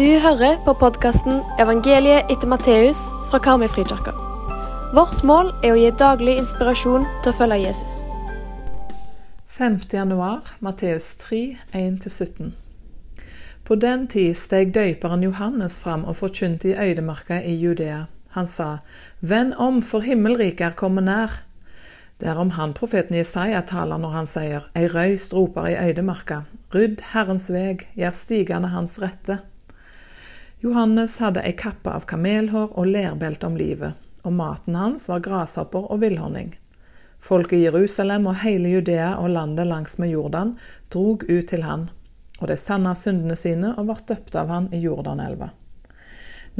Du hører på podkasten 'Evangeliet etter Matteus' fra Karmøyfrikirka. Vårt mål er å gi daglig inspirasjon til å følge Jesus. 5. januar, Matteus 3, 1-17. På den tid steg døyperen Johannes fram og forkynte i øydemarka i Judea. Han sa, Vend om, for himmelriket er kommet nær. Det er om han profeten Jesaja taler når han sier, Ei røyst roper i øydemarka, rydd Herrens veg, gjør stigende hans rette. Johannes hadde ei kappe av kamelhår og lærbelte om livet, og maten hans var grashopper og villhonning. Folk i Jerusalem og hele Judea og landet langsmed Jordan drog ut til han, og de sanna syndene sine og ble døpt av han i Jordanelva.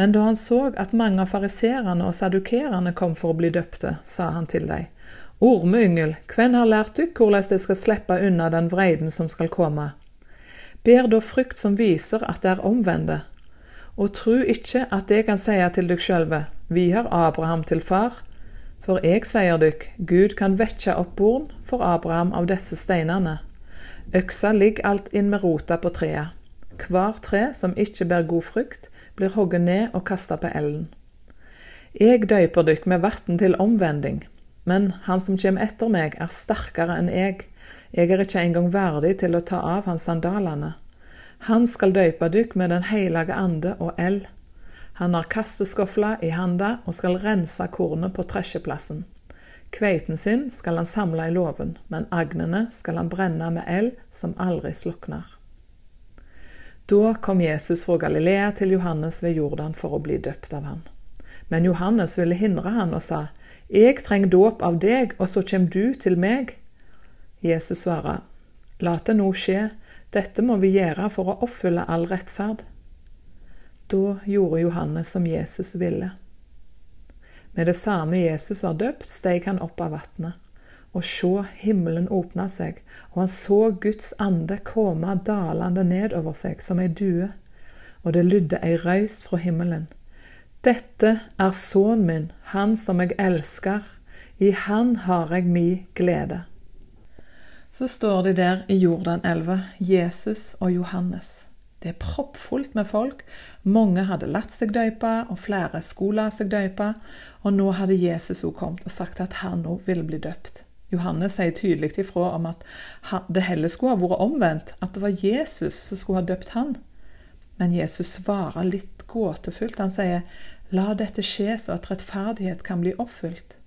Men da han så at mange av fariserene og sadukerene kom for å bli døpte, sa han til dem, Ormeyngel, hvem har lært dykk hvordan de skal slippe unna den vreiden som skal komme? Ber da frykt som viser at det er omvendte, og tru ikke at jeg kan seie til dykk sjølve, vi har Abraham til far. For jeg sier dykk, Gud kan vekkja opp born for Abraham av disse steinene. Øksa ligger alt inn med rota på treet. Hver tre som ikke bærer god frukt, blir hogget ned og kasta på elden. Jeg døyper dykk med vann til omvending, men han som kommer etter meg, er sterkere enn jeg. Jeg er ikke engang verdig til å ta av hans sandalene. Han skal døype dykk med Den hellige ande og eld. Han har kasteskofla i handa og skal rense kornet på tresjeplassen. Kveiten sin skal han samle i låven, men agnene skal han brenne med eld som aldri slukner. Da kom Jesus fra Galilea til Johannes ved Jordan for å bli døpt av han. Men Johannes ville hindre han og sa, Jeg trenger dåp av deg, og så kommer du til meg. Jesus svarer, La det nå skje, dette må vi gjøre for å oppfylle all rettferd. Da gjorde Johannes som Jesus ville. Med det samme Jesus var døpt, steg han opp av vannet. Og sjå, himmelen åpna seg, og han så Guds ande komme dalende nedover seg som ei due, og det lydde ei røyst fra himmelen. Dette er sønnen min, han som jeg elsker, i han har jeg mi glede. Så står de der i Jordanelva, Jesus og Johannes. Det er proppfullt med folk. Mange hadde latt seg døype, og flere skulle la seg døype. Og nå hadde Jesus også kommet og sagt at han òg ville bli døpt. Johannes sier tydelig ifra om at det heller skulle ha vært omvendt, at det var Jesus som skulle ha døpt han. Men Jesus svarer litt gåtefullt. Han sier, 'La dette skje så at rettferdighet kan bli oppfylt'.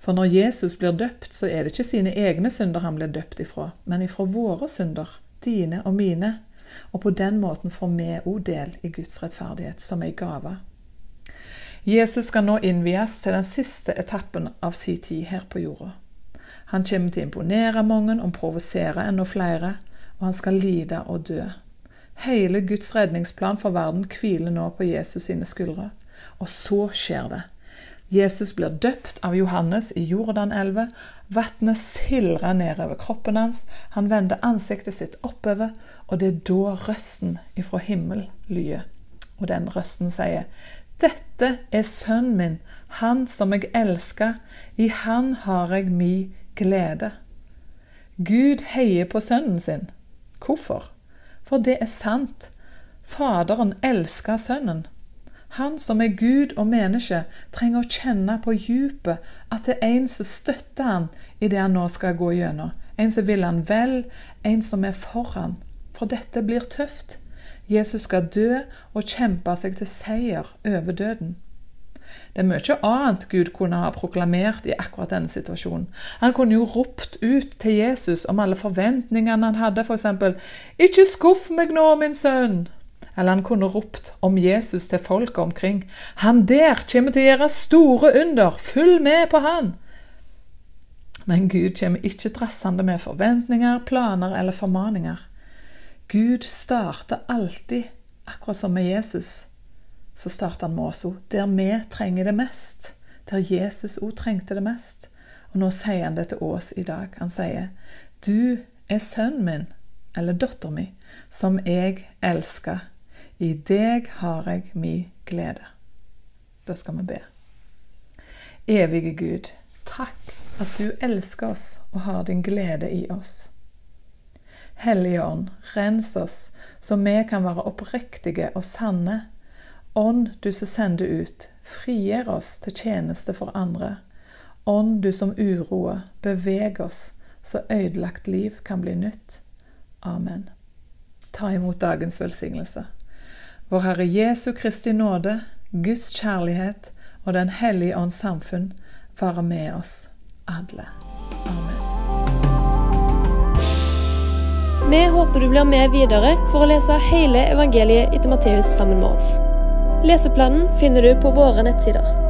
For når Jesus blir døpt, så er det ikke sine egne synder han blir døpt ifra, men ifra våre synder, dine og mine. Og på den måten får vi òg del i Guds rettferdighet, som ei gave. Jesus skal nå innvies til den siste etappen av sin tid her på jorda. Han kommer til å imponere mange og provosere enda flere, og han skal lide og dø. Hele Guds redningsplan for verden hviler nå på Jesus sine skuldre. Og så skjer det. Jesus blir døpt av Johannes i Jordanelva. Vannet sildrer nedover kroppen hans. Han vender ansiktet sitt oppover, og det er da røsten ifra himmel lyder. Og den røsten sier, Dette er sønnen min, han som jeg elsker. I han har jeg mi glede. Gud heier på sønnen sin. Hvorfor? For det er sant. Faderen elsker sønnen. Han som er Gud og menneske, trenger å kjenne på djupet at det er en som støtter han i det han nå skal gå gjennom. En som vil han vel, en som er for han. For dette blir tøft. Jesus skal dø og kjempe seg til seier over døden. Det er mye annet Gud kunne ha proklamert i akkurat denne situasjonen. Han kunne jo ropt ut til Jesus om alle forventningene han hadde, f.eks.: Ikke skuff meg nå, min sønn! Eller han kunne ropt om Jesus til folket omkring. Han der kommer til å gjøre store under, følg med på han! Men Gud kommer ikke drassende med forventninger, planer eller formaninger. Gud starter alltid, akkurat som med Jesus, så starter han med oss òg, der vi trenger det mest. Der Jesus òg trengte det mest. Og nå sier han det til oss i dag. Han sier, 'Du er sønnen min, eller datteren min, som jeg elsker. I deg har jeg mi glede. Da skal vi be. Evige Gud, takk at du elsker oss og har din glede i oss. Hellige Ånd, rens oss, så vi kan være oppriktige og sanne. Ånd, du som sender ut, frigjør oss til tjeneste for andre. Ånd, du som uroer, beveg oss, så ødelagt liv kan bli nytt. Amen. Ta imot dagens velsignelse. Vår Herre Jesu Kristi nåde, Guds kjærlighet og Den hellige ånds samfunn være med oss alle. Amen. Vi håper du blir med videre for å lese hele evangeliet etter Matteus sammen med oss. Leseplanen finner du på våre nettsider.